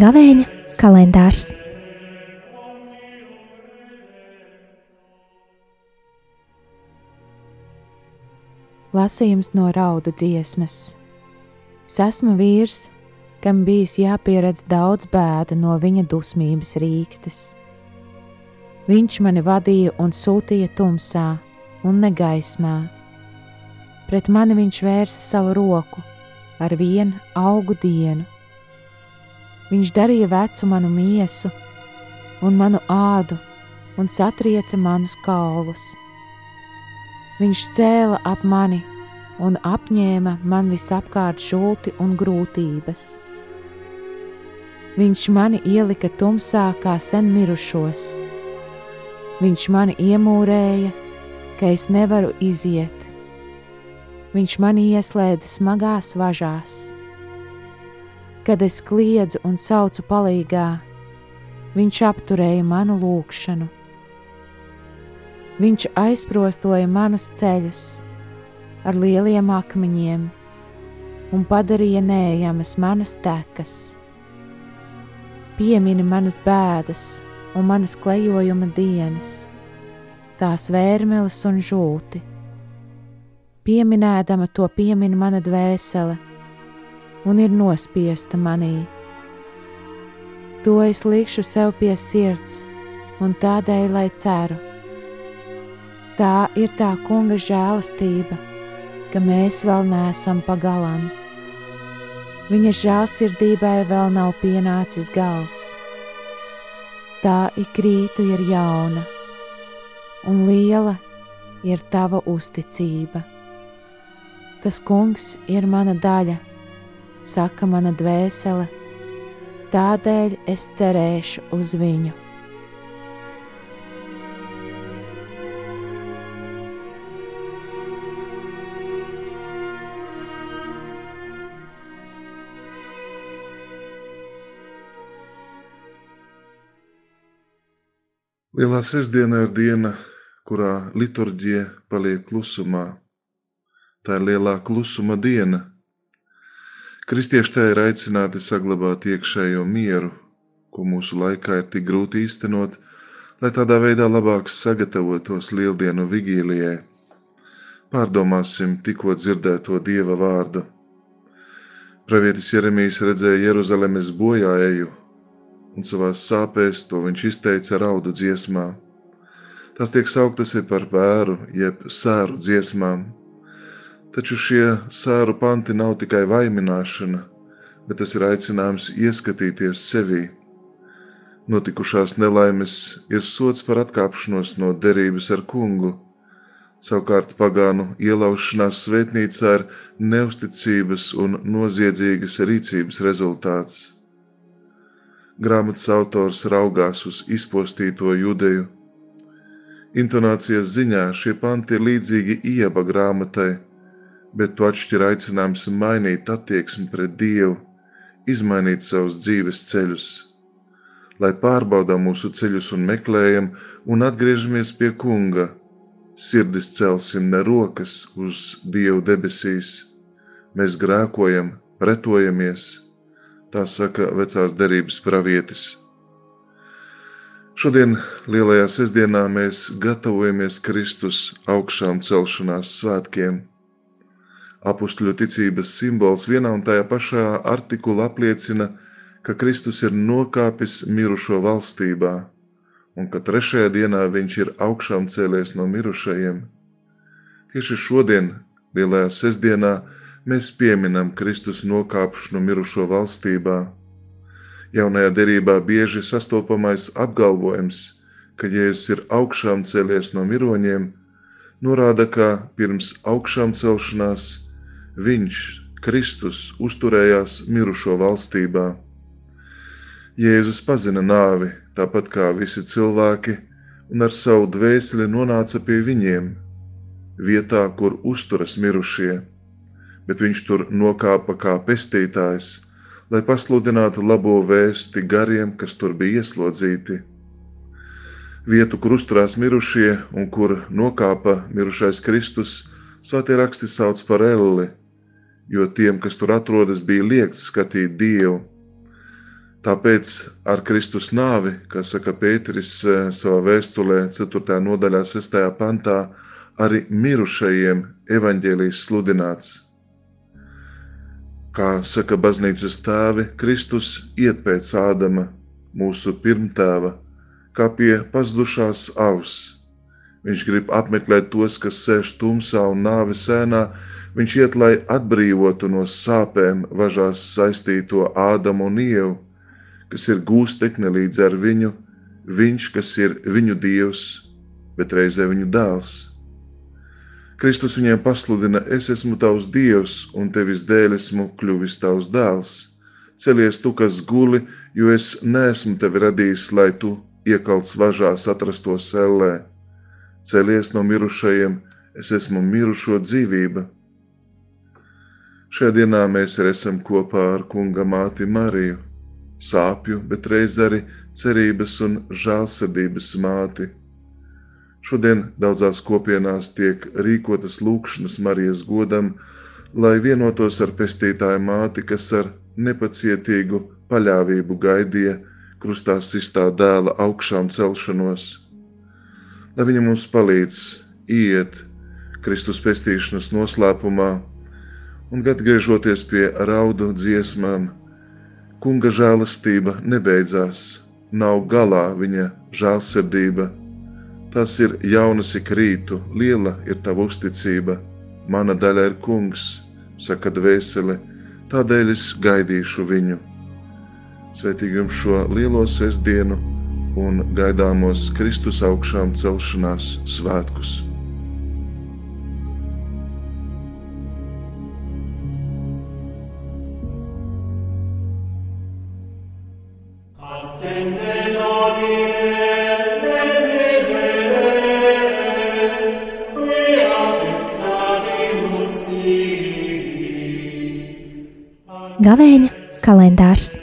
Gavēņa kalendārs. Lasījums no raudu dziesmas. Es esmu vīrs, kam bijis jāpieredz daudz bēdu no viņa dusmības rīkstes. Viņš mani vadīja un sūtīja tumsā un negaismā. Pret mani viņš vērsa savu roku ar vienu augu dienu. Viņš darīja vecu manu miesu un manu ādu un satrieca manus kaulus Viņš cēla ap mani un apņēma man visapkārt žulti un grūtības. Viņš mani ielika tumsā kā sen mirušos. Viņš mani iemūrēja, ka es nevaru iziet. Viņš mani ieslēdza smagās važās. Kad es kliedzu un saucu palīgā, viņš apturēja manu lūgšanu Viņš aizprostoja manus ceļus ar lieliem akmeņiem un padarīja nējamas manas tekas. Piemini manas bēdas un manas klejojuma dienas, tās vērmeles un žūti. Pieminēdama to piemin mana dvēsele un ir nospiesta manī. To es likšu sev pie sirds un tādēļ, lai ceru Tā ir tā kunga žēlastība, ka mēs vēl neesam pagalām. Viņa žēlsirdībai vēl nav pienācis gals. Tā ikrītu ir jauna, un liela ir tava uzticība. Tas kungs ir mana daļa, saka mana dvēsele, tādēļ es cerēšu uz viņu. Lielā sestdiena ir diena, kurā liturģija paliek klusumā. Tā ir lielā klusuma diena. Kristieši tā ir aicināti saglabāt iekšējo mieru, ko mūsu laikā ir tik grūti īstenot, lai tādā veidā labāk sagatavotos lieldienu vigīlijai. Pārdomāsim tikko dzirdēto Dieva vārdu. Pravietis Jeremijs redzēja Jeruzalemes bojāēju un savās sāpēs to viņš izteica raudu dziesmā. Tas tiek sauktas par vēru, jeb sēru dziesmām. Taču šie sēru panti nav tikai vaimināšana, bet tas ir aicinājums ieskatīties sevī. Notikušās nelaimes ir sots par atkāpšanos no derības ar kungu. Savukārt pagānu ielaušanās svētnīcā ir neusticības un noziedzīgas rīcības rezultāts. Grāmatas autors raugās uz izpostīto judeju. Intonācijas ziņā šie panti ir līdzīgi ieba grāmatai, bet to atšķir aicinājums mainīt attieksmi pret Dievu, izmainīt savus dzīves ceļus. Lai pārbaudām mūsu ceļus un meklējam un atgriežamies pie kunga, sirdis celsim ne rokas uz Dievu debesīs. Mēs grēkojam, pretojamies, Tā saka vecās derības pravietis. Šodien, Lielajā sestdienā, mēs gatavojamies Kristus augšām celšanās svētkiem. Apustuļu ticības simbols vienā un tajā pašā artikulā apliecina, ka Kristus ir nokāpis mirušo valstībā, un ka trešajā dienā viņš ir augšām cēlies no mirušajiem. Tieši šodien, Lielajā sestdienā, mēs pieminam Kristus nokāpšanu mirušo valstībā. Jaunajā derībā bieži sastopamais apgalvojums, ka Jēzus ir augšām cēlies no miroņiem, norāda, ka pirms augšām celšanās viņš, Kristus, uzturējās mirušo valstībā. Jēzus pazina nāvi, tāpat kā visi cilvēki, un ar savu dvēseli nonāca pie viņiem, vietā, kur uzturas mirušie bet viņš tur nokāpa kā pestītājs, lai pasludinātu labo vēsti gariem, kas tur bija ieslodzīti. Vietu, kur uzturās mirušie un kur nokāpa mirušais Kristus, svētie raksti sauc par elli, jo tiem, kas tur atrodas, bija liegts skatīt Dievu. Tāpēc ar Kristus nāvi, kā saka Pēteris eh, savā vēstulē, 4. nodaļā, 6. pantā, arī mirušajiem evaņģēlijs sludināts. Kā saka baznīcas tēvi, Kristus iet pēc Ādama, mūsu pirmtēva, kā pie pazudušās avs. Viņš grib apmeklēt tos, kas sēž tumsā un nāves sēnā, viņš iet, lai atbrīvotu no sāpēm važās saistīto Ādamu un Ievu kas ir gūstekne līdz ar viņu, viņš, kas ir viņu dievs, bet reizē viņu dēls. Kristus viņiem pasludina: Es esmu tavs dievs, un tevis dēļ esmu kļuvis tavs dēls. Celies tu, kas guli, jo es neesmu tevi radījis, lai tu iekalts važās atrastos ellē. Celies no mirušajiem, es esmu mirušo dzīvība. Šajā dienā mēs arī esam kopā ar kunga māti Mariju sāpju, bet reiz arī cerības un žēlsirdības māti. Šodien daudzās kopienās tiek rīkotas lūkšanas Marijas godam, lai vienotos ar pestītāju māti, kas ar nepacietīgu paļāvību gaidīja krustā sistā dēla augšām celšanos. Lai viņa mums palīdz iet Kristus pestīšanas noslēpumā un atgriežoties pie raudu dziesmām, Kunga žēlastība nebeidzās, nav galā viņa žēlsirdība. Tas ir jaunas ik rītu, liela ir tava uzticība. Mana daļa ir kungs, saka dvēsele, tādēļ es gaidīšu viņu. Svētīgi jums šo lielo sestdienu un gaidāmos Kristus augšām celšanās svētkus! Gavēņa kalendārs